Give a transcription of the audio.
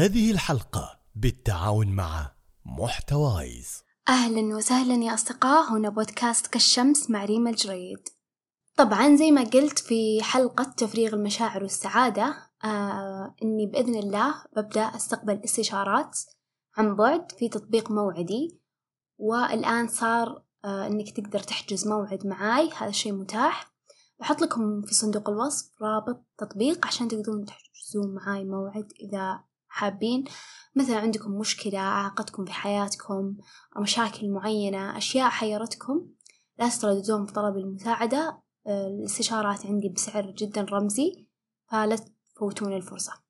هذه الحلقة بالتعاون مع محتوايز. أهلا وسهلا يا أصدقاء هنا بودكاست كالشمس مع ريما الجريد. طبعا زي ما قلت في حلقة تفريغ المشاعر والسعادة آه إني بإذن الله ببدأ أستقبل استشارات عن بعد في تطبيق موعدي. والآن صار آه إنك تقدر تحجز موعد معاي هذا الشيء متاح. بحط لكم في صندوق الوصف رابط تطبيق عشان تقدرون تحجزون معاي موعد إذا حابين. مثلا عندكم مشكلة أعاقتكم في حياتكم مشاكل معينة أشياء حيرتكم لا تترددون في طلب المساعدة الاستشارات عندي بسعر جدا رمزي فلا تفوتون الفرصة.